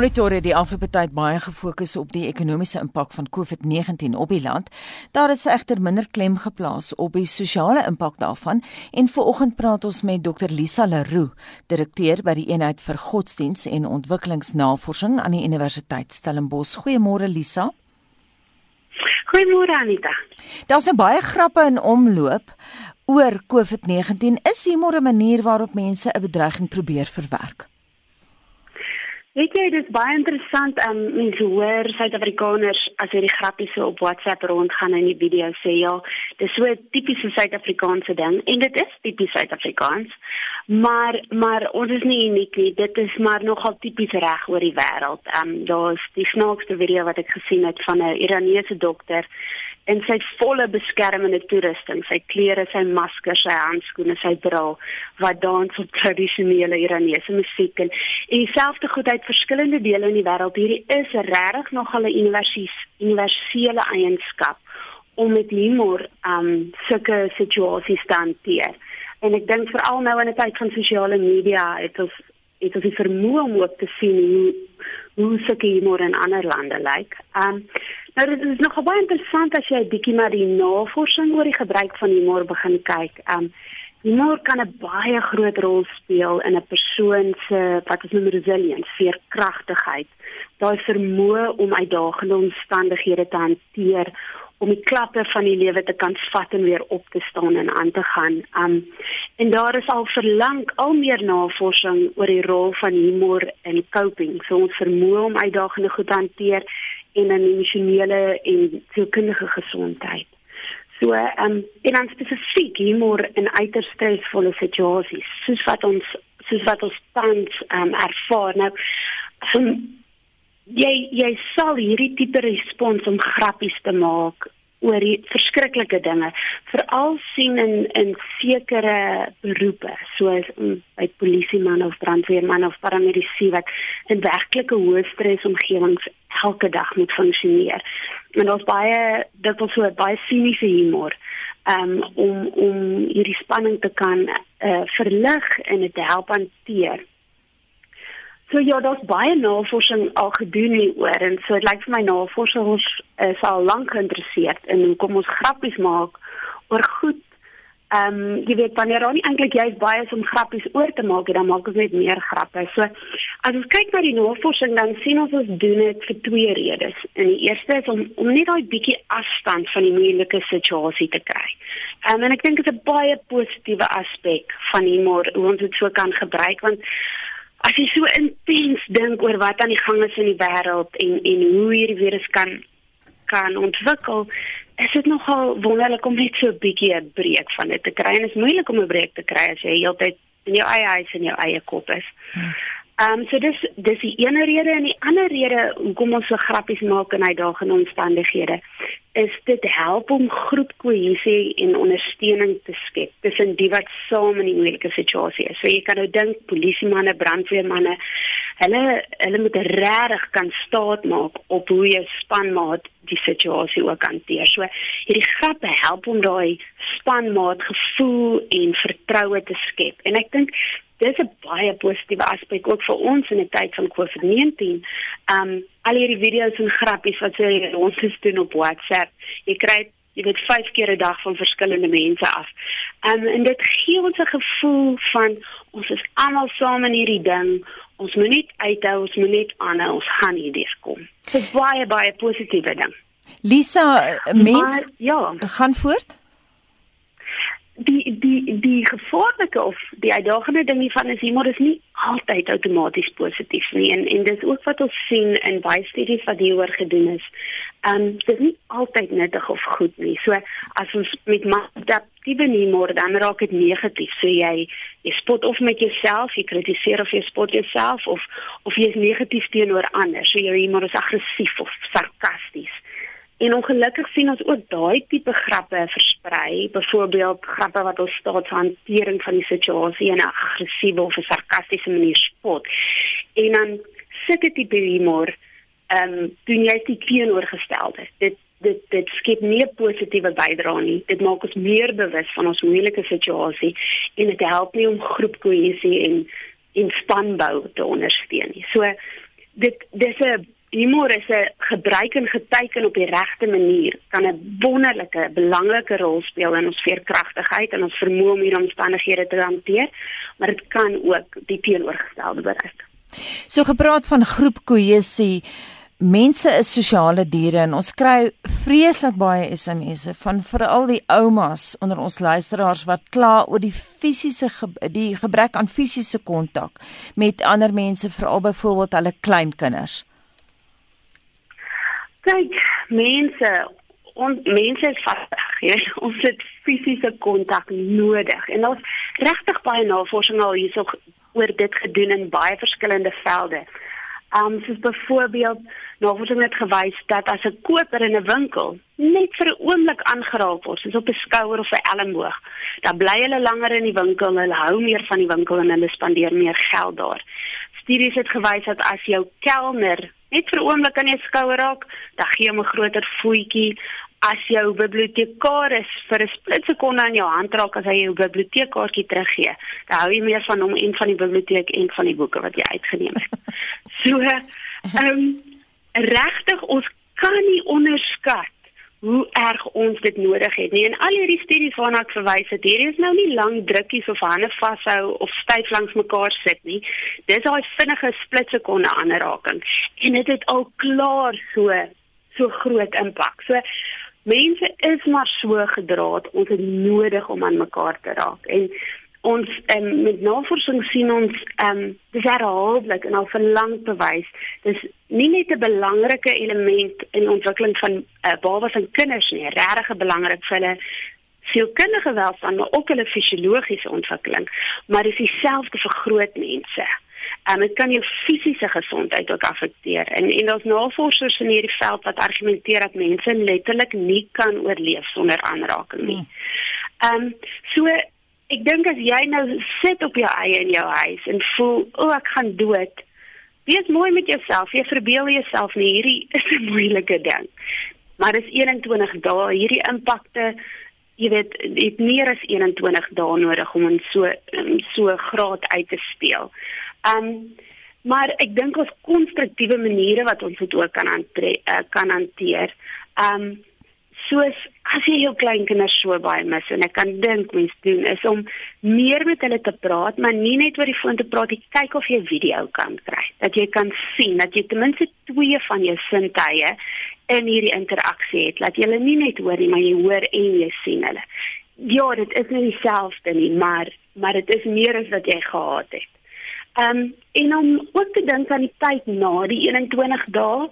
Monitor het die afgelope tyd baie gefokus op die ekonomiese impak van COVID-19 op die land. Daar is egter minder klem geplaas op die sosiale impak daarvan en vanoggend praat ons met Dr Lisa Leroux, direkteur by die eenheid vir godsdiens en ontwikkelingsnavorsing aan die Universiteit Stellenbosch. Goeiemôre Lisa. Goeiemôre Anita. Daar's 'n baie grappe in omloop oor COVID-19. Is humor 'n manier waarop mense 'n bedreiging probeer verwerk? Weet jy, dit is baie interessant om um, mense hoor Suid-Afrikaners as hulle grappies so op WhatsApp rondgaan en die video sê ja, dis so 'n tipiese Suid-Afrikaanse ding en dit is tipies Suid-Afrikaans. Maar maar ons is nie uniek nie. Dit is maar nogal tipies reg oor die wêreld. Ehm um, daar's die snaakste video wat ek gesien het van 'n Iranese dokter in sy volle beskermende toerusting, sy klere, sy masker, sy handskoene, sy bril wat dans op tradisionele Iranese musiek en en dieselfde goed uit verskillende dele in die wêreld. Hierdie is regtig nog 'n universele eienskap om met humor um sulke situasies te hanteer. En ek dink veral nou in 'n tyd van sosiale media, het ons het ons die vermoë om ook te sien hoe hoe sulke humor in ander lande lyk. Um Nou dit is nog baie interessant as jy bietjie na die navorsing oor die gebruik van humor begin kyk. Um humor kan 'n baie groot rol speel in 'n persoon se wat ons noem resilience, veerkragtigheid. Daai vermoë om uitdagende omstandighede te hanteer om die klappe van die lewe te kan vat en weer op te staan en aan te gaan. Um en daar is al verlang al meer navorsing oor die rol van humor in coping, so ons vermoë om uitdagende goed te hanteer en 'n emosionele en sielkundige gesondheid. So ehm um, en dan spesifiek humor in uiters stresvolle situasies, soos wat ons soos wat ons tans ehm um, ervaar. Nou um, jy jy sal hierdie tipe respons om grappies te maak oor die verskriklike dinge veral sien in in sekere beroepe soos um, by polisieman of brandweerman of paramedisy wat in werklike hoë stres omgewings elke dag moet funksioneer. En daar's baie dit was so baie siniese humor um, om om hierdie spanning te kan uh, verlig en dit help hanteer So ja, daar's baie navorsing al gedoen hieroor en so dit lyk vir my navorsers is al lank geïnteresseerd in hoe kom ons grappies maak oor goed. Ehm um, jy weet wanneer dan eintlik jy baie om grappies oor te maak, dan maak ons net meer grappe. So as ons kyk na die navorsing dan sien ons ons doen dit vir twee redes. En die eerste is om om net daai bietjie afstand van die moeilike situasie te kry. Um, en ek dink dit is 'n baie positiewe aspek van humor hoe ons dit so kan gebruik want as jy so intens dink oor wat aan die gang is in die wêreld en en hoe hierdie virus kan kan ontwikkel, is dit nogal wonderlik om net so 'n bietjie 'n breek van dit te kry. En dit is moeilik om 'n breek te kry as jy heeltyd in jou eie huis en jou eie kop is. Hmm. Ehm um, so dis dis die ene rede en die ander rede hoekom ons so grappies maak in uitdagende omstandighede is dit help om groepkohesie en ondersteuning te skep tussen die wat saam in die moeilike situasie is. So jy kan nou dink polisiemanne, brandweermanne, hulle hulle moet regtig kan staat maak op hoe jy spanmaat die situasie ook hanteer. So hierdie grappe help om daai spanmaat gevoel en vertroue te skep. En ek dink dis 'n baie positiewe aspek ook vir ons in 'n tyd van COVID-19. Um al hierdie video's en grappies wat jy ons gestuur op WhatsApp, jy kry jy weet 5 keer 'n dag van verskillende mense af. Um en dit gee ons 'n gevoel van ons is almal saam in hierdie ding. Ons moet net uithou, ons moet net aanhou, ons gaan hierdeur kom. Dis baie baie positiewe ding. Lisa, mens maar, ja, gaan voort die die die gevaarlike of die uitdagende ding hiervan is humor is nie altyd outomaties positief nie en en dis ook wat ons sien in baie studies wat hieroor gedoen is. Ehm um, dit is nie altyd nuttig of goed nie. So as ons met adaptiewe humor dan raak dit negatief. So jy jy spot of met jouself, jy kritiseer of jy spot jouself of of jy is negatief teenoor ander. So jou humor is aggressief of sarkasties. En ongelukkig sien ons ook daai tipe grappe versprei, byvoorbeeld grappe wat ons staatshantering van die situasie in 'n aggressiewe of sarkastiese manier spot. En dan sulke tipe humor, ehm, um, doen jy dit teenoorgestelde. Dit dit dit skep nie 'n positiewe bydrae nie. Dit maak ons meer bewus van ons moeilike situasie en dit help nie om groepkohesie en en spanbou te ondersteun nie. So dit dis 'n humor is 'n gebruik en geteken op die regte manier kan 'n wonderlike belangrike rol speel in ons veerkragtigheid en ons vermoë om hierdie omstandighede te hanteer, maar dit kan ook die teenoorgestelde bereik. So gepraat van groepkohesie Mense is sosiale diere en ons kry vreeslik baie SMS'e van veral die oumas onder ons luisteraars wat kla oor die fisiese ge die gebrek aan fisiese kontak met ander mense veral byvoorbeeld hulle kleinkinders. Kyk, mense ons mense is vastig, jy ons het fisiese kontak nodig en ons regtig baie navorsing al hierso oor dit gedoen in baie verskillende velde. Um soos byvoorbeeld navorsing het gewys dat as 'n koper in 'n winkel net vir 'n oomblik aangeraak word, soos op 'n skouer of 'n elmboog, dan bly hulle langer in die winkel, hulle hou meer van die winkel en hulle spandeer meer geld daar. Studies het gewys dat as jou kelner net vir 'n oomblik aan jou skouer raak, dan gee hom 'n groter voetjie as jou bibliotekaris vir 'n split sekonde aan jou hand raak as hy jou biblioteekkaartjie teruggee, dan hou jy meer van hom en van die biblioteek en van die boeke wat jy uitgeneem het. so, ehm um, regtig ons kan nie onderskat hoe erg ons dit nodig het nie. En al hierdie studies waarna ek verwys het, hier is nou nie lang drukkies of hande vashou of styf langs mekaar sit nie. Dis daai vinnige split sekonde aanraking. En dit het al klaar so so groot impak. So mense is maar so gedraad, ons het nodig om aan mekaar te raak. En ons um, met navorsing sien ons um, dis herhaaldelik en al vir lank bewys dis nie net 'n belangrike element in ontwikkeling van uh, babas en kinders nie regtig belangrik vir hulle sielkundige welstand maar ook hulle fisiologiese ontwikkeling maar dis dieselfde vir groot mense en um, dit kan jou fisiese gesondheid ook affekteer en en daar's navorsers in hierdie veld wat argumenteer dat mense letterlik nie kan oorleef sonder aanraking nie. Hmm. Ehm um, so ek dink as jy nou sit op jou eie in jou huis en voel o oh, ek gaan dood wees mooi met jouself. Jy verbeel jouself nie. Hierdie is 'n moeilike ding. Maar dis 21 dae. Hierdie impakte jy weet dit meer as 21 dae nodig om in so so graad uit te speel. Um maar ek dink ons konstruktiewe maniere wat ons dit ook kan aantre, uh, kan hanteer. Um soos as jy jou kleinkinders so baie mis en ek kan dink mens doen is om meer met hulle te praat, maar nie net oor die foon te praat, jy kyk of jy video kan kry. Dat jy kan sien dat jy ten minste twee van jou sintuie in hierdie interaksie het. Dat jy hulle nie net hoor nie, maar jy hoor en jy sien hulle. Ja, dit is nie dieselfde nie, maar maar dit is meer as wat jy gehad het. Ehm um, en om ook te dink aan die tyd na die 21 dae,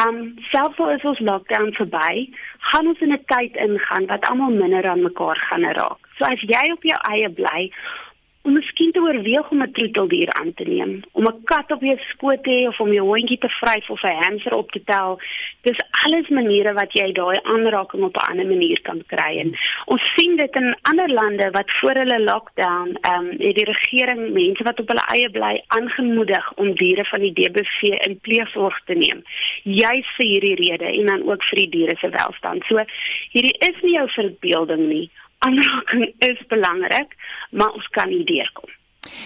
ehm um, selfs al is ons lockdown verby, gaan ons in 'n tyd ingaan wat almal minder aan mekaar gaan raak. So as jy op jou eie bly, om miskien te oorweeg om 'n troeteldier aan te neem, om 'n kat op jou skoot te hê of om jou hondjie te vryf of 'n hamster op te tel. Dis alles maniere wat jy daai aanraking op 'n ander manier kan kry. En ons sien dit in ander lande wat voor hulle lockdown, ehm um, die regering mense wat op hulle eie bly aangemoedig om diere van die DBV in pleegsorg te neem. Juist vir hierdie rede en dan ook vir die diere se welstand. So hierdie is nie jou verbeelding nie aanraking is belangrik, maar ons kan nie deurkom.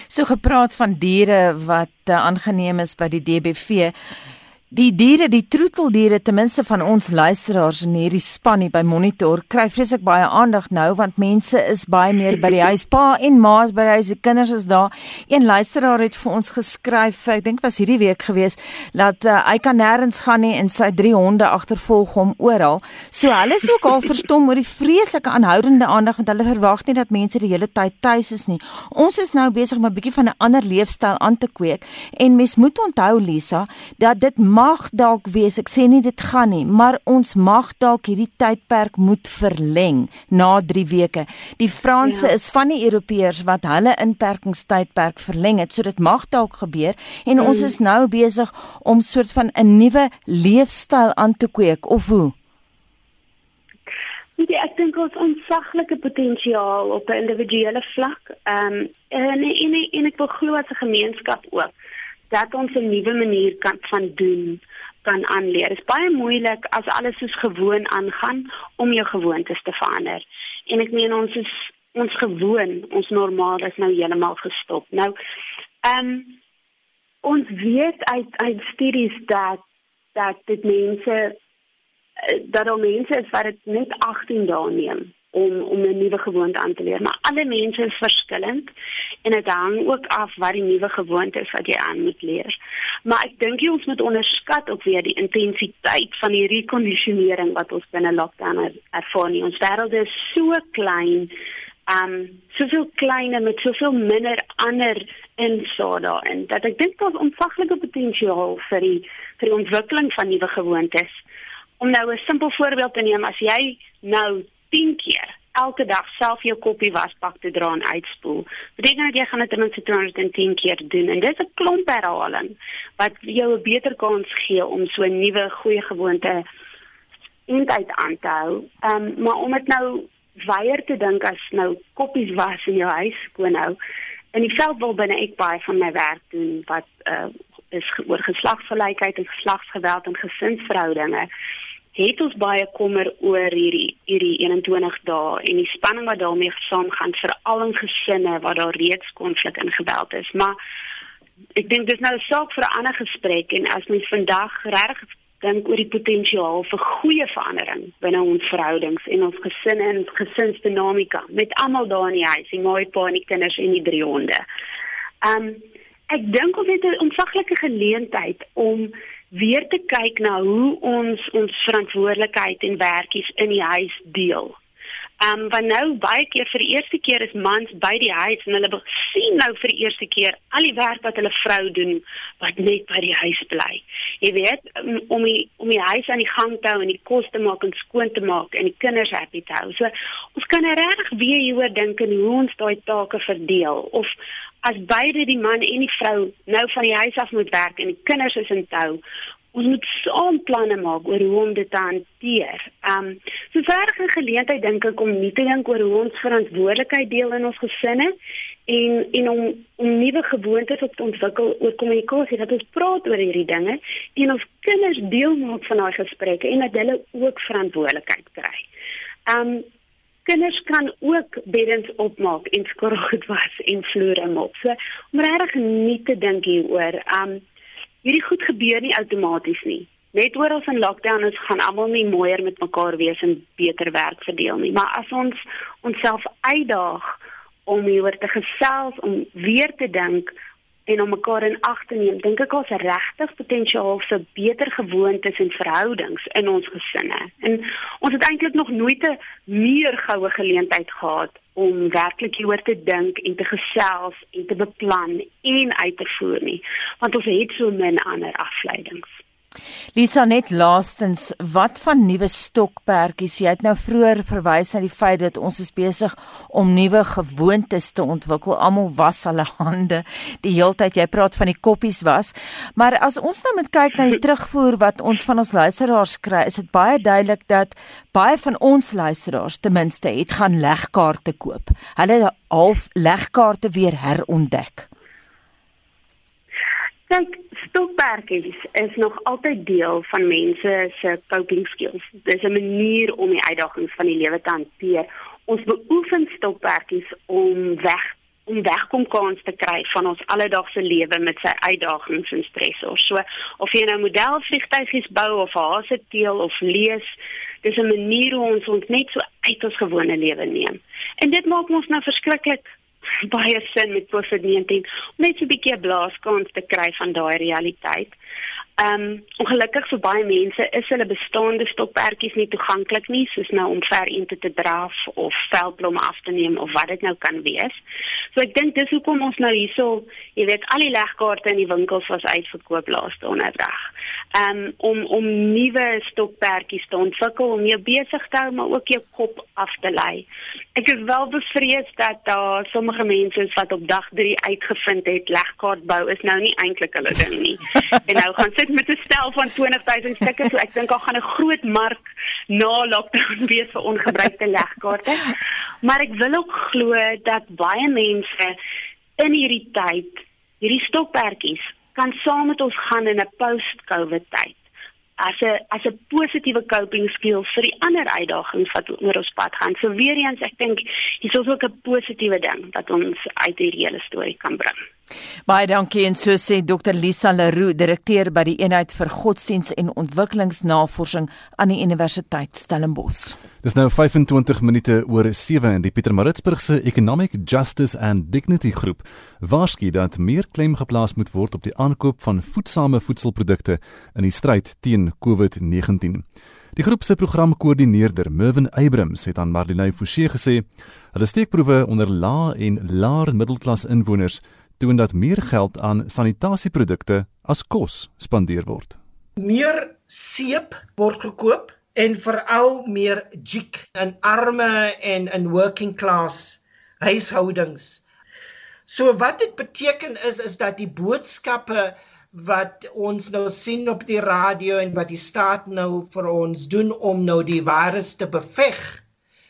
So gepraat van diere wat uh, aangeneem is by die DBV. Die diere, die troeteldiere ten minste van ons luisteraars in hierdie span hier by Monitor kry vreeslik baie aandag nou want mense is baie meer by die huis. Pa en ma is by die huis, die kinders is daar. Een luisteraar het vir ons geskryf, ek dink was hierdie week gewees, dat uh, hy kan nêrens gaan nie en sy drie honde agtervolg hom oral. So hulle is ook al verstom oor die vreeslike aanhoudende aandag want hulle verwag nie dat mense die hele tyd tuis is nie. Ons is nou besig om 'n bietjie van 'n ander leefstyl aan te kweek en mens moet onthou Lisa dat dit mag dalk wees, ek sê nie dit gaan nie, maar ons mag dalk hierdie tydperk moet verleng na 3 weke. Die Franse ja. is van die Europeërs wat hulle inperkingstydperk verleng het, so dit mag dalk gebeur en mm. ons is nou besig om soort van 'n nuwe leefstyl aan te kweek of hoe? Dit ek dink ons onsaglike potensiaal op 'n individuele vlak. Ehm um, en en en ek wil glo as 'n gemeenskap ook dat ons 'n nuwe manier kan van doen kan aanleer. Dit is baie moeilik as alles soos gewoon aangaan om jou gewoontes te verander. En ek meen ons is ons gewoon, ons normaal is nou heeltemal gestop. Nou, ehm um, ons weet uit uit studies dat dat dit mense eh, dat al mense is wat dit net 18 dae neem om om 'n nuwe gewoonte aan te leer, maar alle mense is verskillend en dit hang ook af wat die nuwe gewoonte is wat jy aan moet leer. Maar ek dink jy ons moet onderskat ook weer die intensiteit van die rekondisionering wat ons binne lockdown er, ervaar nie. Ons wêreld is so klein, um soveel kleiner met soveel minder ander insig daarin dat ek dink daar's ontsaglike potensiaal vir die vir die ontwikkeling van nuwe gewoontes. Om nou 'n simpel voorbeeld te neem, as jy nou 10 keer elke dag self jou koppie wasbak te dra en uitspoel. Beteken dat jy gaan dit ten minste 210 keer doen en dis 'n klomp herhaling wat jou 'n beter kans gee om so 'n nuwe goeie gewoonte in tyd aan te hou. Ehm um, maar om dit nou weier te dink as nou koppies was in jou huis skoon hou. In die veld wil binne ek baie van my werk doen wat uh, is oor geslagsgelykheid en geslagsgeweld en gesinsverhoudinge het ons baie kommer oor hierdie hierdie 21 dae en die spanning wat daarmee saamgaan veral in gesinne waar daar reeds konflik en geweld is. Maar ek dink dis nou 'n saak vir 'n ander gesprek en as mens vandag regtig dink oor die potensiaal vir goeie verandering binne ons verhoudings en ons gesinne en gesinsdinamika met almal daar in die huis, die mooi pa en die kinders en die drie honde. Um ek dink ons het 'n ontsaglike geleentheid om weer te kyk na hoe ons ons verantwoordelikheid en werkies in die huis deel. Ehm um, want nou baie keer vir die eerste keer is mans by die huis en hulle sien nou vir die eerste keer al die werk wat hulle vrou doen wat net by die huis bly. Jy weet om die om die huis aan die gang te hou en die kos te maak en skoon te maak en die kinders happy te hou. So ons kan regtig weer hieroor dink en hoe ons daai take verdeel of as beide die man en die vrou nou van die huis af moet werk en die kinders is in tou ons moet saam planne maak oor hoe om dit te hanteer. Ehm um, so verder 'n geleentheid dink ek om nie te dink oor hoe ons verantwoordelikheid deel in ons gesinne en en om om nuwe gewoontes op te ontwikkel oor kommunikasie dat ons praat oor hierdie dinge en ons kinders deel maak van daai gesprekke en dat hulle ook verantwoordelikheid kry. Ehm um, kinders kan ook beddens opmaak en skorrelgoed was en vloere mop. So om regtig nie te dink hieroor. Um hierdie goed gebeur nie outomaties nie. Net ons in lockdown is gaan almal nie mooier met mekaar wees en beter werk verdeel nie. Maar as ons onsself uitdaag om hieroor te gesels, om weer te dink en om mekaar in ag te neem, dink ek ons regtig potensiaal vir beter gewoontes en verhoudings in ons gesinne. En ons het eintlik nog nooit 'n meer goue geleentheid gehad om werklik hieroor te dink en te gesels en te beplan en uit te voer nie, want ons het so min ander afleidings. Lisa net laastens, wat van nuwe stokperdjies? Jy het nou vroeër verwys na die feit dat ons is besig om nuwe gewoontes te ontwikkel. Almal was hulle hande die heeltyd. Jy praat van die koppies was. Maar as ons nou met kyk na die terugvoer wat ons van ons luisteraars kry, is dit baie duidelik dat baie van ons luisteraars ten minste het gaan legkaarte koop. Hulle half legkaarte weer herontdek. Kyk, stokperdjies is nog altyd deel van mense se coping skills. Dis 'n manier om die uitdagings van die lewe te hanteer. Ons beoefen stokperdjies om weg om wegkom kans te kry van ons alledaagse lewe met sy uitdagings en stressors. So of jy nou modelvliegtuigies bou of hase teel of lees, dis 'n manier hoe ons ons net so uit ons gewone lewe neem. En dit maak ons nou verskriklik baie sin met COVID-19 om net so 'n bietjie 'n blaaskans te kry van daai realiteit. Ehm um, ongelukkig vir baie mense is hulle bestaande stokperdjies nie toeganklik nie, soos nou om ver in te draf of veldblomme af te neem of wat dit nou kan wees. So ek dink dis hoekom ons nou hierso, jy weet, al die legkaarte in die winkels was uitverkoop laaste donderdag um, om om nuwe stokperdjies te ontwikkel om jou besig te hou maar ook jou kop af te lei. Ek is wel bevrees dat daar sommige mense is wat op dag 3 uitgevind het legkaart bou is nou nie eintlik hulle ding nie. en nou gaan sit met 'n stel van 20000 stukke so ek dink daar gaan 'n groot mark na lockdown wees vir ongebruikte legkaarte. Maar ek wil ook glo dat baie mense in hierdie tyd hierdie stokperdjies kan saam met ons gaan in 'n post-COVID tyd. As 'n as 'n positiewe coping skill vir die ander uitdagings wat oor ons pad gaan. So weer eens, ek dink dis ook 'n positiewe ding wat ons uit hierdie hele storie kan bring. Baie dankie en so sê Dr Lisa Leroux, direkteur by die eenheid vir godsdiens en ontwikkelingsnavorsing aan die Universiteit Stellenbosch. Dis nou 25 minute oor 7 in die Pietermaritzburg se Economic Justice and Dignity groep waarsku dat meer klem geplaas moet word op die aankoop van voedsame voedselprodukte in die stryd teen COVID-19. Die groep se programkoördineerder, Mervin Abrams, het aan Marlene Forsie gesê, hulle steekproewe onder lae en laer middelklas inwoners toon dat meer geld aan sanitasieprodukte as kos spandeer word. Meer seep word gekoop en veral meer jik in arme en in working class huishoudings. So wat dit beteken is is dat die boodskappe wat ons nou sien op die radio en wat die staat nou vir ons doen om nou die virus te beveg.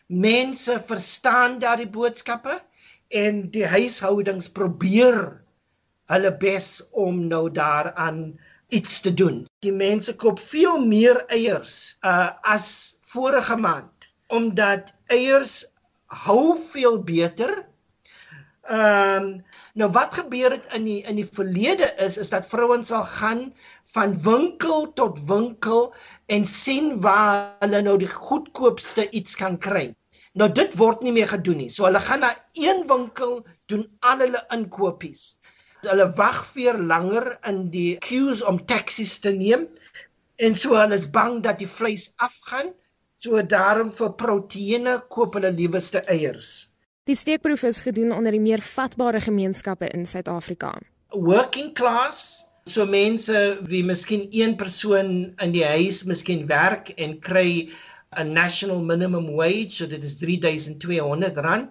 Mense verstaan daardie boodskappe en die huishoudings probeer hulle bes om nou daaraan iets te doen. Die mense koop veel meer eiers uh, as vorige maand omdat eiers hou veel beter. Ehm um, nou wat gebeur het in die in die verlede is is dat vrouens sal gaan van winkel tot winkel en sien waar hulle nou die goedkoopste iets kan kry. Nou dit word nie meer gedoen nie. So hulle gaan na een winkel doen al hulle inkopies. Hulle wag vir langer in die queues om taksies te neem en so hulle is bang dat die vleis afgaan. So daarom vir proteïene koop hulle liewerste eiers. Die steekproef is gedoen onder die meer vatbare gemeenskappe in Suid-Afrika. Working class So mense wie miskien een persoon in die huis miskien werk en kry 'n national minimum wage, so dit is 3200 rand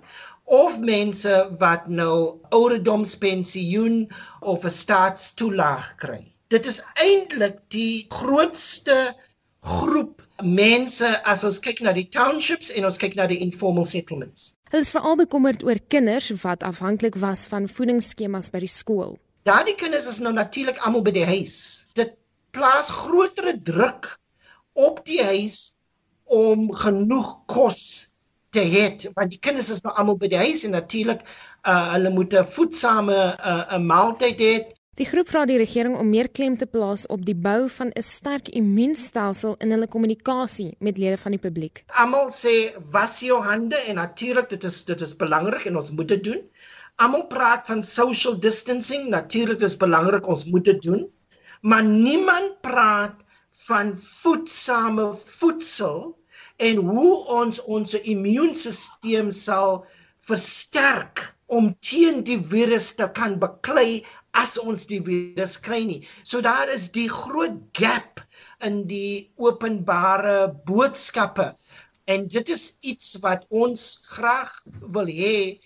of mense wat nou ouderdomspensioen of 'n staatstoelaag kry. Dit is eintlik die grootste groep mense as ons kyk na die townships en ons kyk na die informal settlements. Hulle is veral bekommerd oor kinders wat afhanklik was van voedingsskemas by die skool. Daardie kinders is nou natuurlik almal by die huis. Dit plaas groter druk op die huis om genoeg kos te hê want die kinders is nou almal by die huis en natuurlik uh, hulle moet 'n voedsame uh, 'n maaltyd hê. Die groep vra die regering om meer klem te plaas op die bou van 'n sterk immuunstelsel in hulle kommunikasie met lede van die publiek. Almal sê was jou hande en natuurlik dit is dit is belangrik en ons moet dit doen. Almal praat van social distancing, natuurlik is belangrik ons moet dit doen. Maar niemand praat van voedsame voedsel en hoe ons ons immuunstelsel sal versterk om teen die virus te kan beklei as ons die virus kry nie. So daar is die groot gap in die openbare boodskappe en dit is iets wat ons graag wil hê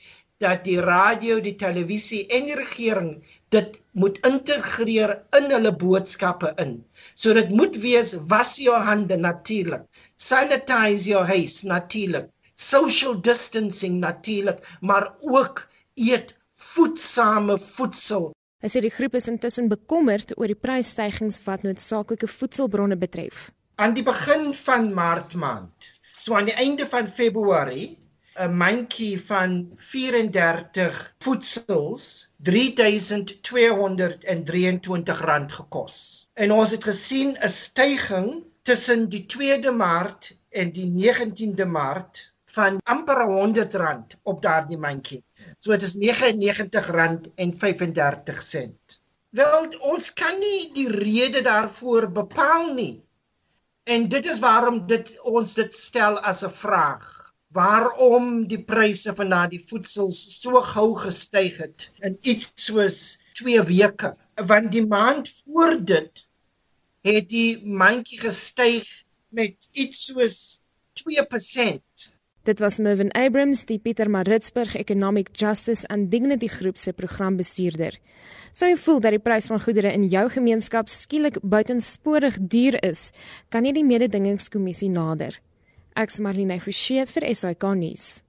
dat die radio, die televisie en die regering dit moet integreer in hulle boodskappe in. So dit moet wees was jou hande natuurlik. Sanitize your house natuurlik. Social distancing natuurlik, maar ook eet voedsame voedsel. Hy sê die groep is intussen bekommerd oor die prysstygings wat noodsaaklike voedselbronne betref. Aan die begin van Maart maand, so aan die einde van Februarie, 'n mandjie van 34 voedsels 3223 rand gekos. En ons het gesien 'n styging tussen die 2de Maart en die 19de Maart van amper 100 rand op daardie mandjie. So dit is 99 rand en 35 sent. Wel ons kan nie die rede daarvoor bepaal nie. En dit is waarom dit ons dit stel as 'n vraag waarom die pryse van daardie voedsel so gou gestyg het in iets soos 2 weke want die maand voor dit het die mandjie gestyg met iets soos 2%. Dit was Mervin Abrams, die Pieter Maritzburg Economic Justice and Dignity Groep se programbestuurder. Sou jy voel dat die prys van goedere in jou gemeenskap skielik buitensporig duur is, kan jy die mededingingskommissie nader. Ek's Marlene Forsie vir SAK nuus.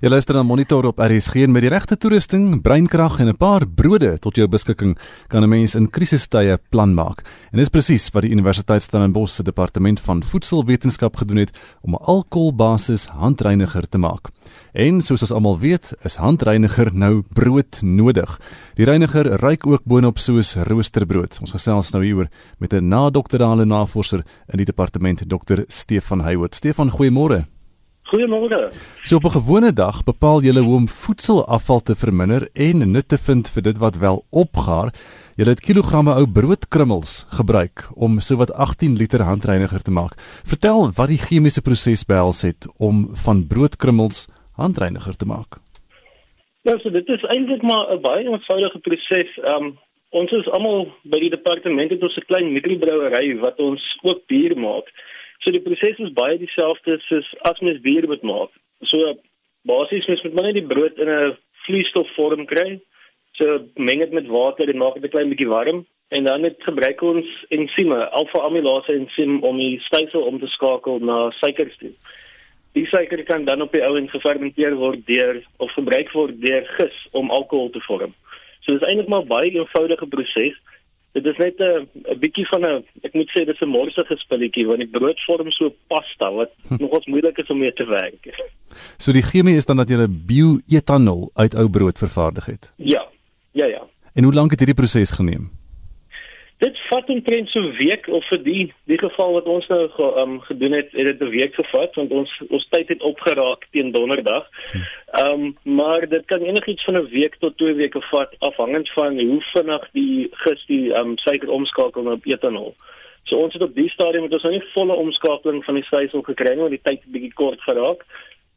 Jy luister na Monitor op RSG en met die regte toerusting, breinkrag en 'n paar brode tot jou beskikking kan 'n mens in krisistye plan maak. En dis presies wat die Universiteit Stellenbosch se departement van voedselwetenskap gedoen het om 'n alkoholbasis handreiniger te maak. En soos ons almal weet, is handreiniger nou brood nodig. Die reiniger ruik ook boonop soos roosterbrood. Ons gesels nou hieroor met 'n nadokterale navorser in die departement, Dr. Stefan Heywood. Stefan, goeiemôre. Goeiemôre. So op 'n gewone dag bepaal jy hoe om voedselafval te verminder en nut te vind vir dit wat wel opgaar. Jy het kilogramme ou broodkrummels gebruik om sowat 18 liter handreiniger te maak. Vertel wat die chemiese proses behels het om van broodkrummels handreiniger te maak. Ja, so dit is eintlik maar 'n baie eenvoudige proses. Um ons is almal by die departement het ons 'n klein mikrobrouery wat ons ook bier maak. So die proses is baie dieselfde soos as mens bier moet maak. So basies mens moet maar net die brood in 'n vloeistofvorm kry. So meng dit met water en maak dit 'n klein bietjie warm en dan net gebruik ons ensieme, alfa-amilase ensiem om die stysel om te skakel na suikers toe. Die suiker kan dan op die ou en gefermenteer word deur of gebruik word deur gis om alkohol te vorm. So dit is eintlik maar baie eenvoudige proses dit is net 'n bietjie van 'n ek moet sê dis 'n morsige spulletjie want die brood vorm so pasta wat hm. nogals moeilik is om mee te werk. So die chemie is dan dat jy bioetanol uit ou brood vervaardig het. Ja. Ja ja. En hoe lank het hierdie proses geneem? Dit vat omtrent so 'n week of vir die die geval wat ons nou ge, um, gedoen het, het dit 'n week gevat want ons ons tyd het opgeraak teen donderdag. Ehm um, maar dit kan enigiets van 'n week tot 2 weke vat afhangend van hoe vinnig die gis die ehm um, suiker omskakel na etanol. So ons het op die stadium met ons nou nie volle omskakeling van die stysel gekry nie want die tyd het bietjie kort geraak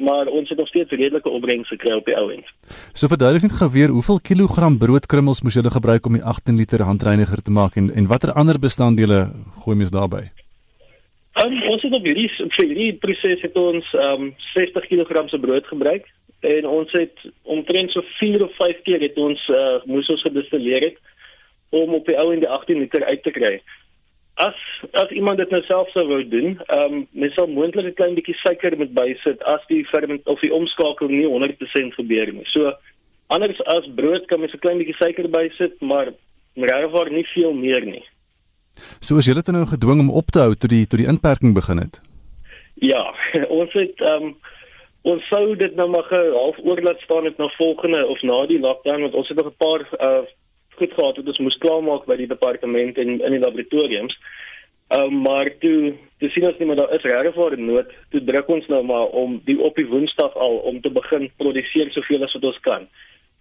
maar ons het nog steeds redelike opbrengs gekry op die ou end. So verduidelik net gou weer hoeveel kilogram broodkrummels moes jy gebruik om die 18 liter handreiniger te maak en en watter ander bestanddele gooi mens daarbey? Um, ons het op hierdie vir hierdie proses het ons um 60 kg se brood gebruik en ons het omtrent so 4 of 5 keer het ons uh, moes ons gedistilleer het om op die ou end die 18 liter uit te kry as as iemand dit nou self sou wou doen, ehm um, mens sal moontlik 'n klein bietjie suiker met bysit as die ferment of die omskakeling nie 100% gebeur nie. So anders as brood kan mens 'n klein bietjie suiker bysit, maar regwaar nie veel meer nie. So as jy dit nou gedwing om op te hou tot die tot die inperking begin het. Ja, ons het ehm um, ons sou dit nou maar half oor laat staan het na volgende of na die lockdown want ons het nog 'n paar uh goed gehad het ons moes klaarmaak by die departement en in die laboratoriums. Ehm um, maar toe toe sien ons nie maar daar is regtig vir nood. Toe druk ons nou maar om die op die Woensdag al om te begin produseer soveel as wat ons kan.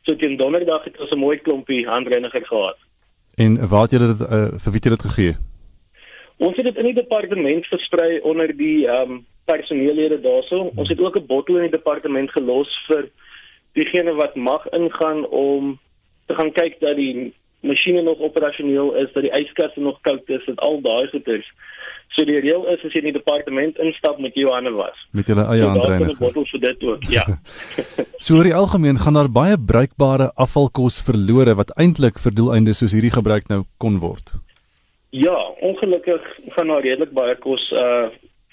So teen Donderdag het ons 'n mooi klompie handreiniger gehad. En waar het julle dit uh, vir wie het dit gegee? Ons het dit in die departement versprei onder die ehm um, personeellede daarso. Ons het ook 'n bottel in die departement gelos vir diegene wat mag ingaan om te gaan kyk dat die masjiene nog operasioneel is, dat die yskaste nog koud is, dat al daai goeders. So die reël is as jy in die departement instap met jou hande was. Met jou eie handreining. So bottel vir dit ook. Ja. so oor die algemeen gaan daar baie bruikbare afvalkos verlore wat eintlik vir doeleindes soos hierdie gebruik nou kon word. Ja, ongelukkig gaan daar redelik baie kos uh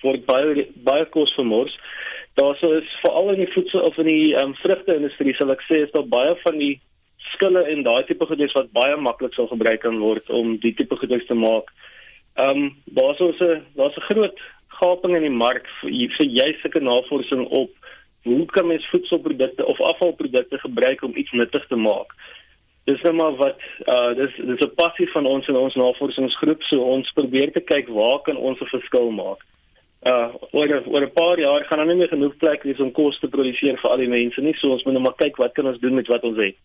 word baie baie kos vermors. Daarso is veral in die voedsel of in die um, vrugte industrie sal ek sê is daar baie van die skille en daai tipe goeders wat baie maklik sou gebruik kan word om die tipe goeders te maak. Ehm um, daar's ons 'n daar's 'n groot gaping in die mark vir, vir jy sulke navorsing op hoe kan mens voedselprodukte of afvalprodukte gebruik om iets nuttig te maak. Dis nou maar wat uh dis dis 'n passie van ons in ons navorsingsgroep so ons probeer te kyk waar kan ons 'n verskil maak. Uh oor oor 'n paar jaar gaan daar nie meer genoeg plek wees om kos te produseer vir al die mense nie, so ons moet nou maar kyk wat kan ons doen met wat ons het.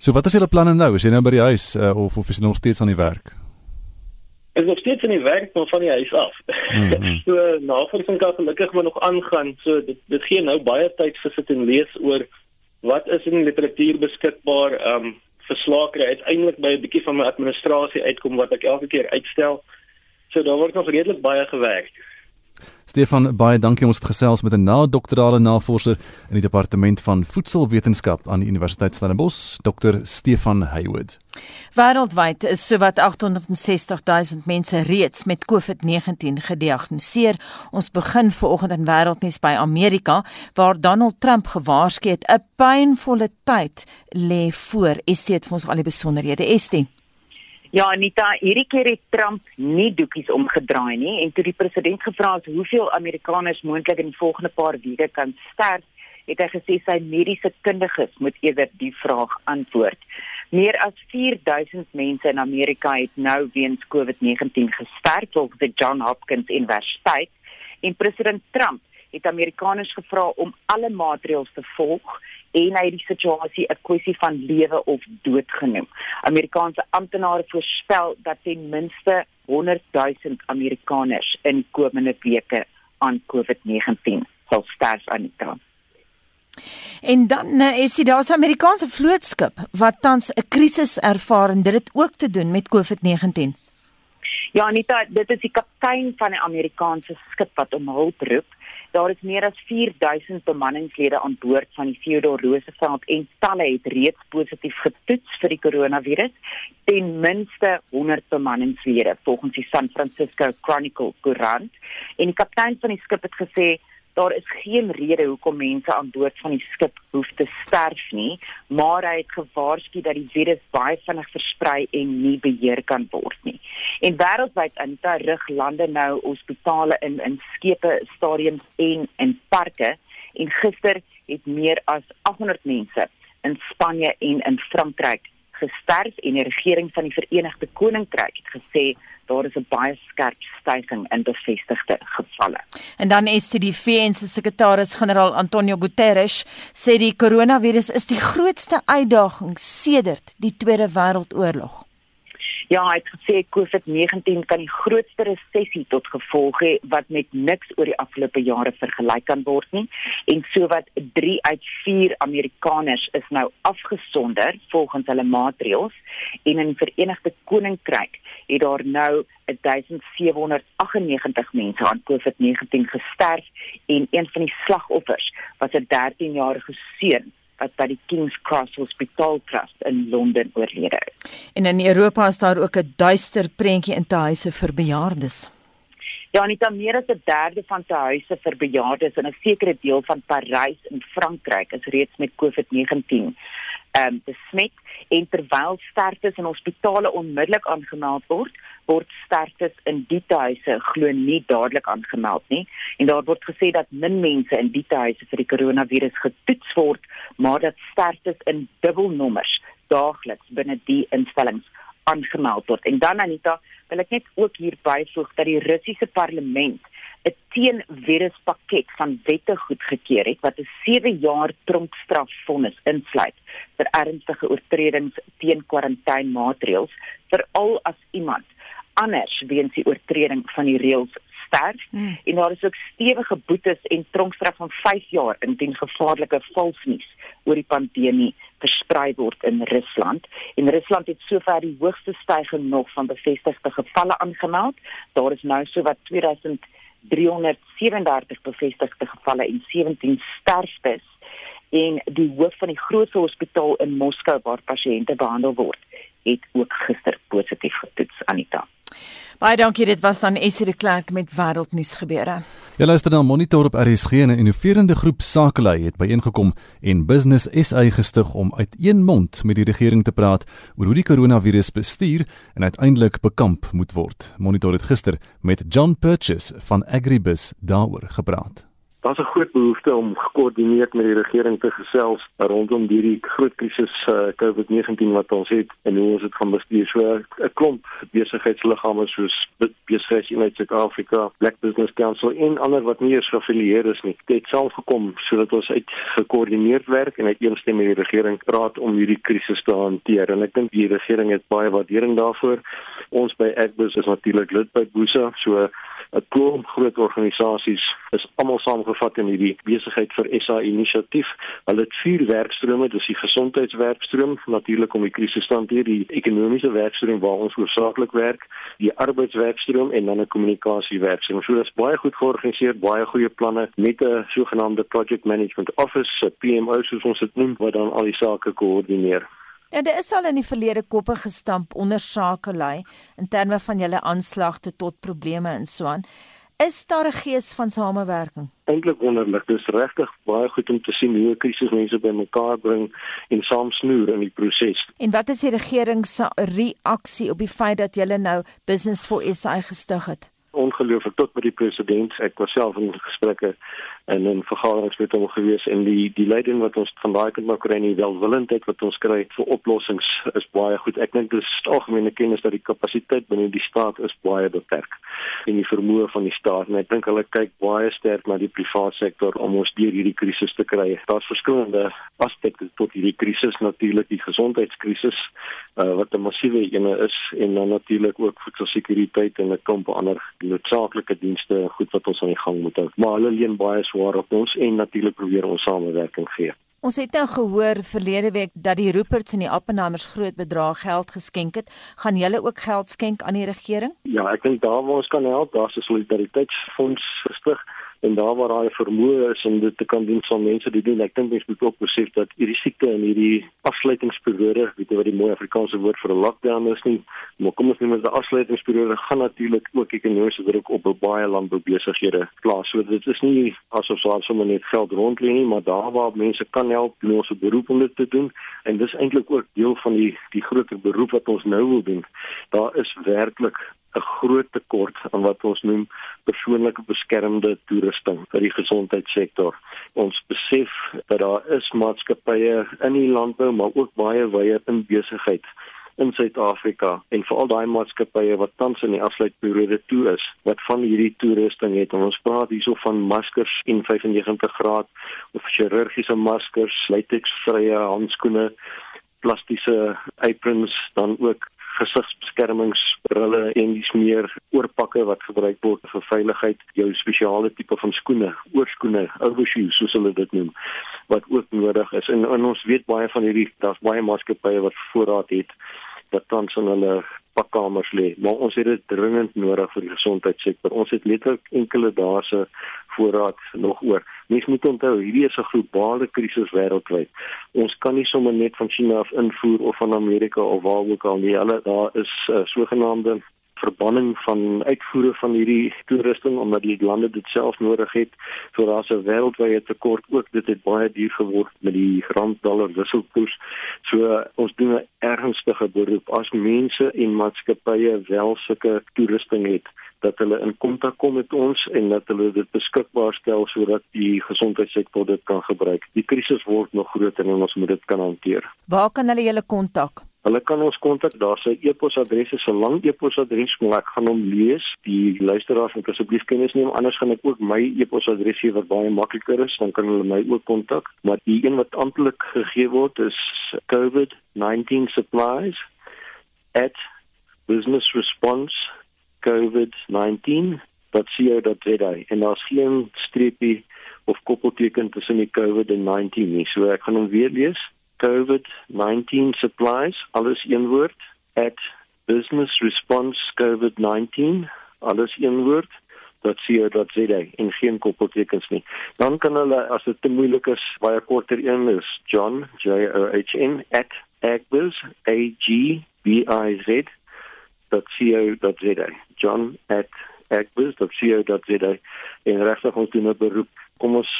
So wat is julle planne nou? Is jy nou by die huis uh, of of is jy nog steeds aan die werk? Ek is nog steeds aan die werk maar van die huis af. Mm -hmm. so navorsing kan gelukkig maar nog aangaan. So dit dit gee nou baie tyd vir sit en lees oor wat is in literatuur beskikbaar. Ehm um, verslae kry uiteindelik by 'n bietjie van my administrasie uitkom wat ek elke keer uitstel. So daar word nog redelik baie gewerk. Stefan, baie dankie ons het gesels met 'n na-doktorale navorser in die departement van voedselwetenskap aan die Universiteit Stellenbosch, Dr. Stefan Haywood. Wêreldwyd is sowat 860 000 mense reeds met COVID-19 gediagnoseer. Ons begin vanoggend in wêreldnuus by Amerika waar Donald Trump gewaarsku het 'n pynvolle tyd lê voor. Estie het vir ons al die besonderhede. Estie Ja, Anita, hierdie keer het Trump nie doekies omgedraai nie en toe die president gevra het hoeveel Amerikaners moontlik in die volgende paar weke kan sterf, het hy gesê sy mediese kundiges moet eerder die vraag antwoord. Meer as 4000 mense in Amerika het nou weens COVID-19 gesterf volgens die John Hopkins Universiteit. En president Trump het Amerikaners gevra om alle maatreëls te volg en hy het die situasie 'n kwessie van lewe of dood genoem. Amerikaanse amptenare voorspel dat ten minste 100 000 Amerikaners in komende weke aan COVID-19 sal sterf aan die kant. En dan uh, is dit daar's 'n Amerikaanse vlootskip wat tans 'n krisis ervaar en dit het ook te doen met COVID-19. Ja, Anita, dit is die kaptein van 'n Amerikaanse skip wat om hulp roep. Daar is meer as 4000 bemanningslede aan boord van die Theodore Roosevelt en talle het reeds positief getoets vir die koronavirus. Ten minste 100 bemanningslede volgens die San Francisco Chronicle koerant. En die kaptein van die skip het gesê daar is geen rede hoekom mense aan boord van die skip hoef te sterf nie, maar hy het gewaarsku dat die virus baie vinnig versprei en nie beheer kan word nie. En wêreldwyd in ter rig lande nou hospitale in in skepe, stadiums en in parke en gister het meer as 800 mense in Spanje en in Frankryk gesterf en die regering van die Verenigde Koninkryk het gesê daar is 'n baie skerp stygings in bevestigde gevalle. En dan is dit die VN se sekretaris-generaal Antonio Guterres sê die koronavirus is die grootste uitdaging sedert die Tweede Wêreldoorlog. Ja, hy het gesê COVID-19 kan die grootste resessie tot gevolg hê wat met niks oor die afgelope jare vergelyk kan word nie. En sowat 3 uit 4 Amerikaners is nou afgesonder volgens hulle maatreëls en in die Verenigde Koninkryk het daar nou 1798 mense aan COVID-19 gesterf en een van die slagoffers was 'n 13-jarige seun wat by die King's Cross Hospital Trust in Londen oorlede is. En in Europa is daar ook 'n duister prentjie in tuise vir bejaardes. Ja, nie dan meer as 'n derde van tuise vir bejaardes in 'n sekere deel van Parys in Frankryk is reeds met COVID-19 ehm um, besmet en terwyl sterftes in hospitale onmiddellik aangemeld word, word sterftes in die huise glo nie dadelik aangemeld nie. En daar word gesê dat min mense in die huise vir die koronavirus getoets word maar dat sterftes in dubbelnommers daagliks binne die instellings aangemeld word. En dan Anita wil ek net ook hier byvoeg dat die Russiese parlement 'n teenviruspakket van wette goedgekeur het wat 'n 7 jaar tronkstrafvonnis insluit vir ernstige oortredings teen kwarantynemaatreëls veral as iemand anders weens die oortreding van die reëls sterf hmm. en daar is ook stewige boetes en tronkstraf van 5 jaar indien gevaarlike valsnuus oor die pandemie versprei word in Rusland. En Rusland het sover die hoogste stygings nog van bevestigde gevalle aangemeld. Daar is nou sowat 2337 bevestigde gevalle en 17 sterftes en die hoof van die grootste hospitaal in Moskou waar pasiënte behandel word, het ook gister positief getoets Anita. Baie dankie, dit was dan Essie de Klerk met wêreldnuus gebeure. Jy luister na Monitor op RSG en 'n innoverende groep sakelei het byeengekom en Business SA gestig om uit een mond met die regering te praat oor hoe die koronavirus bestuur en uiteindelik bekamp moet word. Monitor het gister met John Purchase van Agribus daaroor gepraat. Daar's 'n groot behoefte om gekoördineerd met die regering te gesels rondom hierdie groot krisis uh, COVID-19 wat ons het en hoe ons dit gaan bestuur. So 'n klomp besigheidsliggame soos Besigheidseenheid Suid-Afrika, Black Business Council en ander wat nie eens geaffilieer is nie, het self gekom sodat ons uit gekoördineerd werk en uiteenstem met die regering praat om hierdie krisis te hanteer. En ek dink die regering het baie waardering daarvoor. Ons by Agbus is natuurlik lid by Busa, so 'n klomp groot organisasies is almal saamgevat in hierdie besigheid vir SA inisiatief. Hulle het vier werkstrome, dis die gesondheidswerkstroom, natuurlik om die krisis te hanteer, die ekonomiese werkstroom waar ons hoofsaaklik werk, die arbeidswerkstroom en dan 'n kommunikasiewerkstroom. So dis baie goed georganiseer, baie goeie planne met 'n sogenaamde project management office, PMO soos ons dit noem, wat dan al die sake koördineer. Ja, daar is al in die verlede koppe gestamp onder sakelei in terme van julle aanslagte tot probleme en so aan. Is daar 'n gees van samewerking? Eintlik wonderlik. Dit is regtig baie goed om te sien hoe krisismense bymekaar bring en saamsnoer in die proses. En wat is die regering se reaksie op die feit dat julle nou Business for SA gestig het? Ongelooflik tot by die president. Ek was self in gesprekke en in vergaderings met hom gewees en die die leiding wat ons van daai kant maar kry en die welwillendheid wat ons kry vir oplossings is baie goed. Ek dink dis algemene kennis dat die kapasiteit binne die staat is baie beperk en die vermoë van die staat en ek dink hulle kyk baie sterk na die private sektor om ons deur hierdie krisis te kry. Daar's verskillende aspekte tot hierdie krisis natuurlik die gesondheidskrisis uh, wat 'n massiewe ene is en dan natuurlik ook voedselsekuriteit en 'n klomp ander noodsaaklike dienste goed wat ons aan die gang moet hou. Maar hulle leen baie swaar op ons en natuurlik probeer ons samewerking gee. Ons het nou gehoor verlede week dat die Ruperts en die Appenheimers groot bedrag geld geskenk het. Gaan julle ook geld skenk aan die regering? Ja, ek dink daar waar ons kan help, daar's 'n solidariteitsfonds gestig en daar waar daai vermoë is om dit te kan doen van mense die doen. Ek dink mens moet ook besef dat hierdie siekte en hierdie afsluitingsperiode weet jy wat die mooi Afrikaanse woord vir 'n lockdown is nie maar kom ons neem as 'n afsluitingsperiode gaan natuurlik ook ekonomiese druk op baie landboubesighede plaas. So dit is nie asof daar sommer net geld rond lê nie maar daar waar mense kan help doen ons 'n beroep om dit te doen. En dis eintlik ook deel van die die groter beroep wat ons nou wil doen. Daar is werklik 'n groot tekort aan wat ons noem persoonlike beskermde toerusting vir die gesondheidssektor. Ons besef dat daar is maatskappye in die landbou maar ook baie wye in besigheid in Suid-Afrika en veral daai maatskappye wat tans in die afsluitperiode toe is wat van hierdie toerusting het en ons praat hierso van maskers en 95 graad of chirurgiese maskers, latex-vrye handskoene, plastiese aprons dan ook gesigsbeskermingsbrille en dis meer oorpakke wat gebruik word vir veiligheid, jou spesiale tipe van skoene, oorskoene, overshoes soos hulle dit noem, wat ook nodig is. En, en ons weet baie van hierdie daar's baie maatskappye wat voorraad het wat tans in hulle pakkamers lê, maar ons het dit dringend nodig vir die gesondheidssektor. Ons het letterlik enkele dae se voorraad nog oor. Mens moet onthou, hierdie is 'n globale krisis wêreldwyd. Ons kan nie sommer net van China af invoer of van Amerika of waar ook al nie. Hulle daar is uh, sogenaamde verbanning van uitvoere van hierdie toerusting omdat die lande dit self nodig het. So daar's 'n wêreldwye tekort ook. Dit het baie duur geword met die rand-dollar wisselkoers. So ons doen 'n ernstige beroep as mense en maatskappye wel sulke toerusting het dat hulle in kontak kom met ons en dat hulle dit beskikbaar stel sodat die gesondheidssektor dit kan gebruik. Die krisis word nog groter en ons moet dit kan hanteer. Waar kan hulle julle kontak? Hulle kan ons kontak, daar's 'n e-posadres, 'n lang e-posadres, maar ek gaan hom lees. Die luisteraars moet asseblief kennis neem, anders gaan ek ook my e-posadres gee wat baie makliker is, dan kan hulle my ook kontak. Maar die een wat amptelik gegee word is COVID-19 supplies at business response covid19.co.za en daar's geen streepie of koppelteken tussen die COVID en 19 nie. So ek gaan hom weer lees. COVID-19 supplies, alles een woord, at business response COVID-19, alles een woord .co.za en geen koppeltekens nie. Dan kan hulle as dit te moeilik is, baie korter een is John J O H N @agbiz a g b i z .co.za. John @agbiz.co.za. En regtig ons doen 'n beroep. Kom ons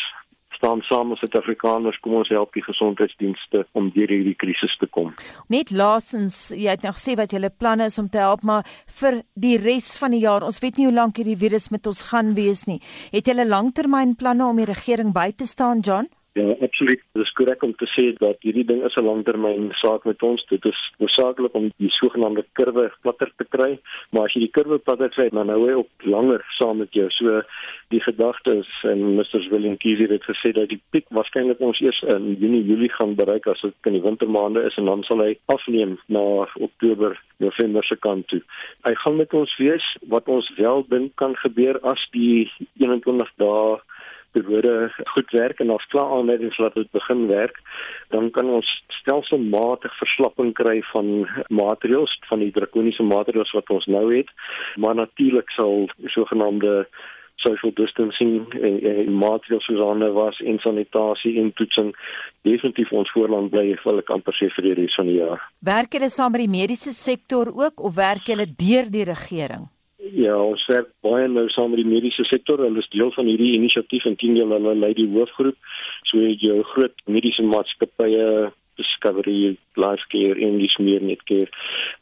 staan saam as Suid-Afrikaners, kom ons help die gesondheidsdienste om deur hierdie krisis te kom. Net laasens, jy het nog gesê wat julle planne is om te help, maar vir die res van die jaar, ons weet nie hoe lank hierdie virus met ons gaan wees nie. Het julle langtermynplanne om die regering by te staan, John? Ja, absoluut. Dit is korrek om te sê dat hierdie ding is 'n langtermyn saak met ons. Dit is noodsaaklik om die sogenaamde kurwe platter te kry, maar as jy die kurwe platter kry, dan hou hy op langer saam met jou. So die gedagte is en Mr. William Kiesie het gesê dat die piek waarskynlik ons eers in Junie, Julie gaan bereik as dit in die wintermaande is en dan sal hy afneem na Oktober, November se kant toe. Hy gaan met ons wees wat ons wel dink kan gebeur as die 21 dae periode goed werk en as klaar aanleidings laat dit begin werk, dan kan ons stelselmatig verslapping kry van maatreëls van die drakoniese maatreëls wat ons nou het, maar natuurlik sal sogenaamde social distancing en, en maatreëls soos ander was en sanitasie en toetsing definitief ons voorland bly wil ek amper sê vir die res van die jaar. Werk julle saam met die mediese sektor ook of werk julle deur die regering? Ja, ons werk baie nou saam met die mediese sektor. Hulle is deel van hierdie inisiatief en teen hulle lei die hoofgroep. So jy groot mediese maatskappye, Discovery, Lifecare en die Smeernetcare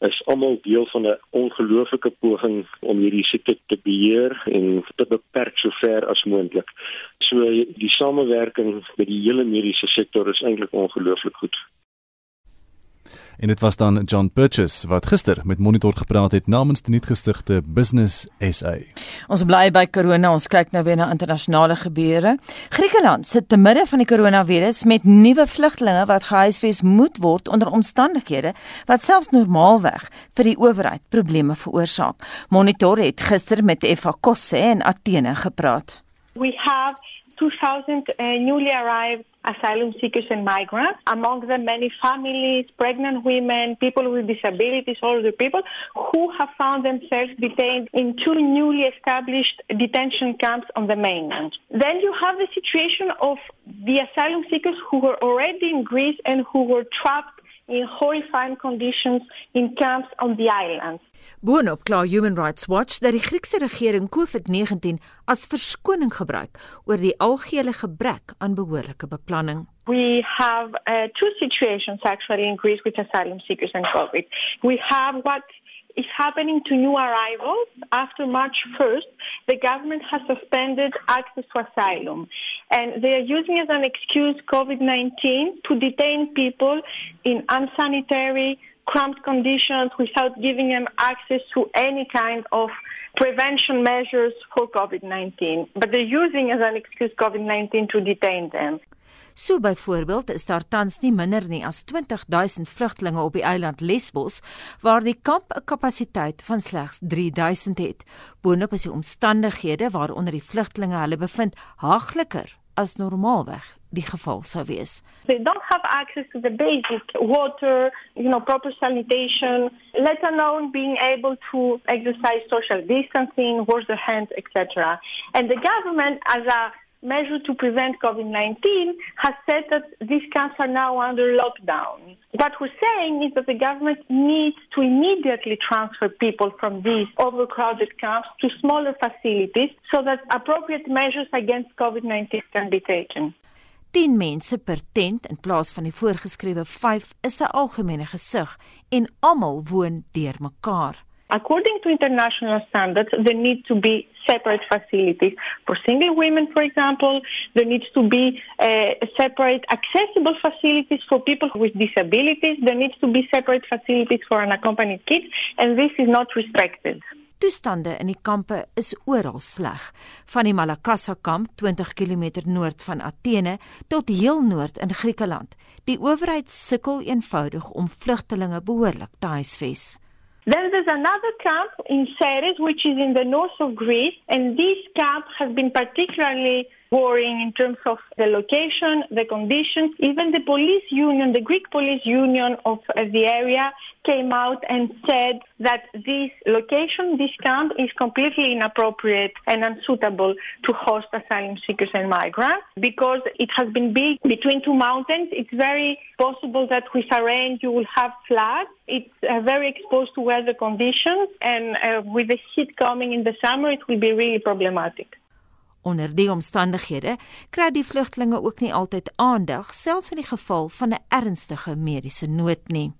is almal deel van 'n ongelooflike poging om hierdie siekte te beheer en te beperk so ver as moontlik. So die samewerking met die hele mediese sektor is eintlik ongelooflik goed. En dit was dan John Purchase wat gister met Monitor gepraat het namens die nuutgestigte Business SA. Ons bly by corona, ons kyk nou weer na internasionale gebeure. Griekeland sit te midde van die koronavirus met nuwe vlugtelinge wat gehuisves moet word onder omstandighede wat selfs normaalweg vir die owerheid probleme veroorsaak. Monitor het gister met Efakosse in Athene gepraat. We have 2000 uh, newly arrived asylum seekers and migrants, among them many families, pregnant women, people with disabilities, older people, who have found themselves detained in two newly established detention camps on the mainland. Then you have the situation of the asylum seekers who were already in Greece and who were trapped in horrifying conditions in camps on the islands. Boonop kla Human Rights Watch dat die Griekse regering COVID-19 as verskoning gebruik oor die algehele gebrek aan behoorlike beplanning. We have uh, two situations actually in Greece with asylum seekers and COVID. We have what is happening to new arrivals. After March 1st, the government has suspended access to asylum. And they are using as an excuse COVID 19 to detain people in unsanitary, cramped conditions without giving them access to any kind of prevention measures for COVID 19. But they're using as an excuse COVID 19 to detain them. So byvoorbeeld is daar tans nie minder nie as 20000 vlugtelinge op die eiland Lesbos waar die kamp 'n kapasiteit van slegs 3000 het. Boonop is die omstandighede waaronder die vlugtelinge hulle bevind haagliker as normaalweg die geval sou wees. They don't have access to the basic water, you know, proper sanitation, let alone being able to exercise social distancing, wash their hands, etc. And the government as a measure to prevent COVID-19 has said that these camps are now under lockdown. What we're saying is that the government needs to immediately transfer people from these overcrowded camps to smaller facilities so that appropriate measures against COVID-19 can be taken. 10 mense per tent in plaas van die voorgeskrewe 5 is 'n algemene gesig en almal woon deurmekaar. According to international standards, there need to be separate facilities for single women, for example. There needs to be uh, separate accessible facilities for people with disabilities. There needs to be separate facilities for unaccompanied kids, and this is not respected. Toestande in die kampe is oral sleg, van die Malakassa kamp 20 km noord van Athene tot heel noord in Griekeland. Die owerheid sukkel eenvoudig om vlugtelinge behoorlik te huisves. Then there's another camp in Ceres, which is in the north of Greece, and this camp has been particularly worrying in terms of the location, the conditions. Even the police union, the Greek police union of uh, the area, came out and said that this location, this camp, is completely inappropriate and unsuitable to host asylum seekers and migrants because it has been built between two mountains. It's very possible that with a rain you will have floods. It's uh, very exposed to weather conditions, and uh, with the heat coming in the summer, it will be really problematic. Onder die omstandighede kry die vlugtelinge ook nie altyd aandag selfs in die geval van 'n ernstige mediese nood nie.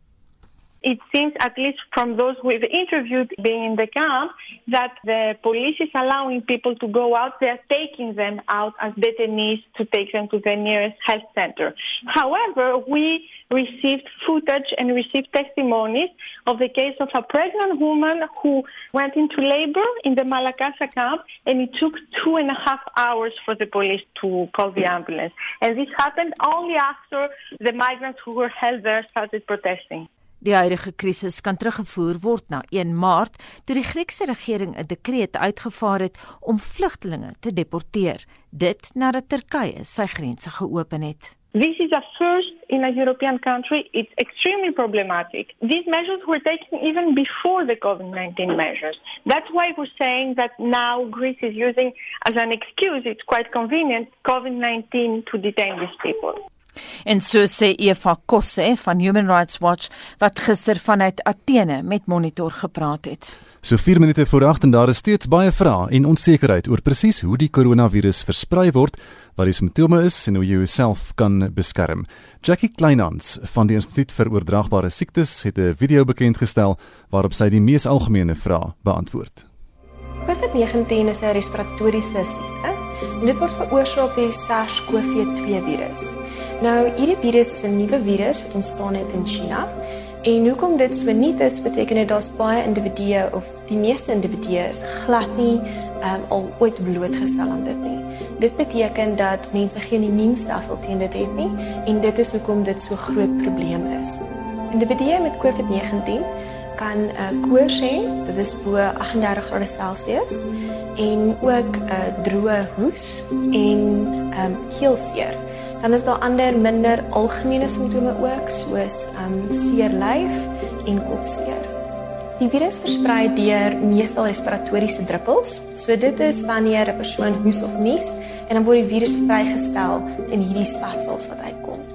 It seems, at least from those we've interviewed being in the camp, that the police is allowing people to go out. They're taking them out as detainees to take them to the nearest health center. However, we received footage and received testimonies of the case of a pregnant woman who went into labor in the Malakasa camp and it took two and a half hours for the police to call the ambulance. And this happened only after the migrants who were held there started protesting. Die huidige krisis kan teruggevoer word na 1 Maart toe die Griekse regering 'n dekreet uitgevaar het om vlugtelinge te deporteer, dit nadat Turkye sy grense geopen het. This is a first in a European country. It's extremely problematic. These measures were taken even before the COVID 19 measures. That's why we're saying that now Greece is using as an excuse, it's quite convenient, COVID 19 to detain these people. En so sê Eva Kosse van Human Rights Watch wat gister vanuit Athene met Monitor gepraat het. So 4 minute voor 8 en daar is steeds baie vrae en onsekerheid oor presies hoe die koronavirus versprei word, wat die simptome is en hoe jy jouself kan beskerm. Jackie Kleinhans van die Instituut vir Oordraagbare Siektes het 'n video bekend gestel waarop sy die mees algemene vrae beantwoord. COVID-19 is 'n respiratoriese siekte en dit word veroorsaak deur die SARS-CoV-2 virus. Nou, hierdie virus is 'n nuwe virus wat ontstaan het in China. En hoekom dit so nuut is, beteken dit daar's baie individue of die meeste individue is glad nie um, al ooit blootgestel aan dit nie. Dit beteken dat mense geen immuunstelsel teen dit het nie en dit is hoekom dit so groot probleem is. Individue met COVID-19 kan uh, koors hê, dit is bo 38 grade Celsius en ook 'n uh, droë hoes en um, keelseer. Dan is daar ander minder algemene simptome ook soos um seer lyf en kopseer. Die virus versprei deur meestal respiratoriese druppels. So dit is wanneer 'n persoon hoes of nies en dan word die virus vrygestel in hierdie spatsels wat uitkom.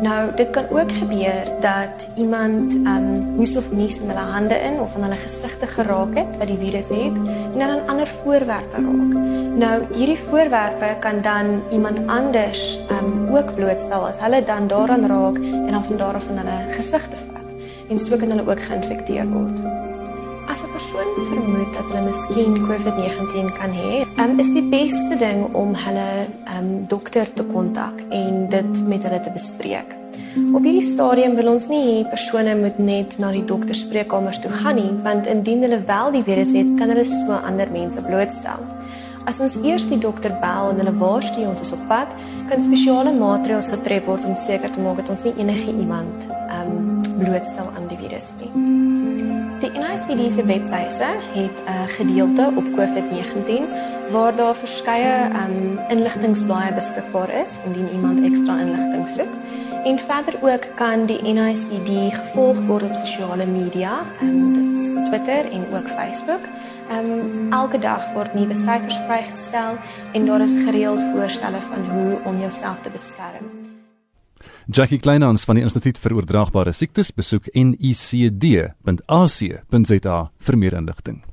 Nou, dit kan ook gebeur dat iemand um hoes of nies in hulle hande in of aan hulle gesigte geraak het wat die virus het en dan aan ander voorwerpe raak. Nou, hierdie voorwerpe kan dan iemand anders um ook blootstel as hulle dan daaraan raak en dan van daar af van hulle gesigte en so kan hulle ook geïnfekteer word. As 'n persoon vermoed dat hulle miskien COVID-19 kan hê, um, is die beste ding om hulle um, dokter te kontak en dit met hulle te bespreek. Op hierdie stadium wil ons nie persone moet net na die dokterspreekkamers toe gaan nie, want indien hulle wel die virus het, kan hulle so ander mense blootstel. As ons eers die dokter bel en hulle waarsku ons is op pad, kan spesiale maatreëls getref word om seker te maak dat ons nie enige iemand ehm um, blootstel aan die virus nie. NICD se webwerf het 'n uh, gedeelte op COVID-19 waar daar verskeie um, inligtingblaaie beskikbaar is indien iemand ekstra inligting soek. En verder ook kan die NICD gevolg word op sosiale media, um, Twitter en ook Facebook. Um, elke dag word nuwe syfers vrygestel en daar is gereeld voorstelle van hoe om jouself te beskerm. Jackie Kleinhans van die Instituut vir Oordraagbare Siektes besoek nicd.ac.za vir meer inligting.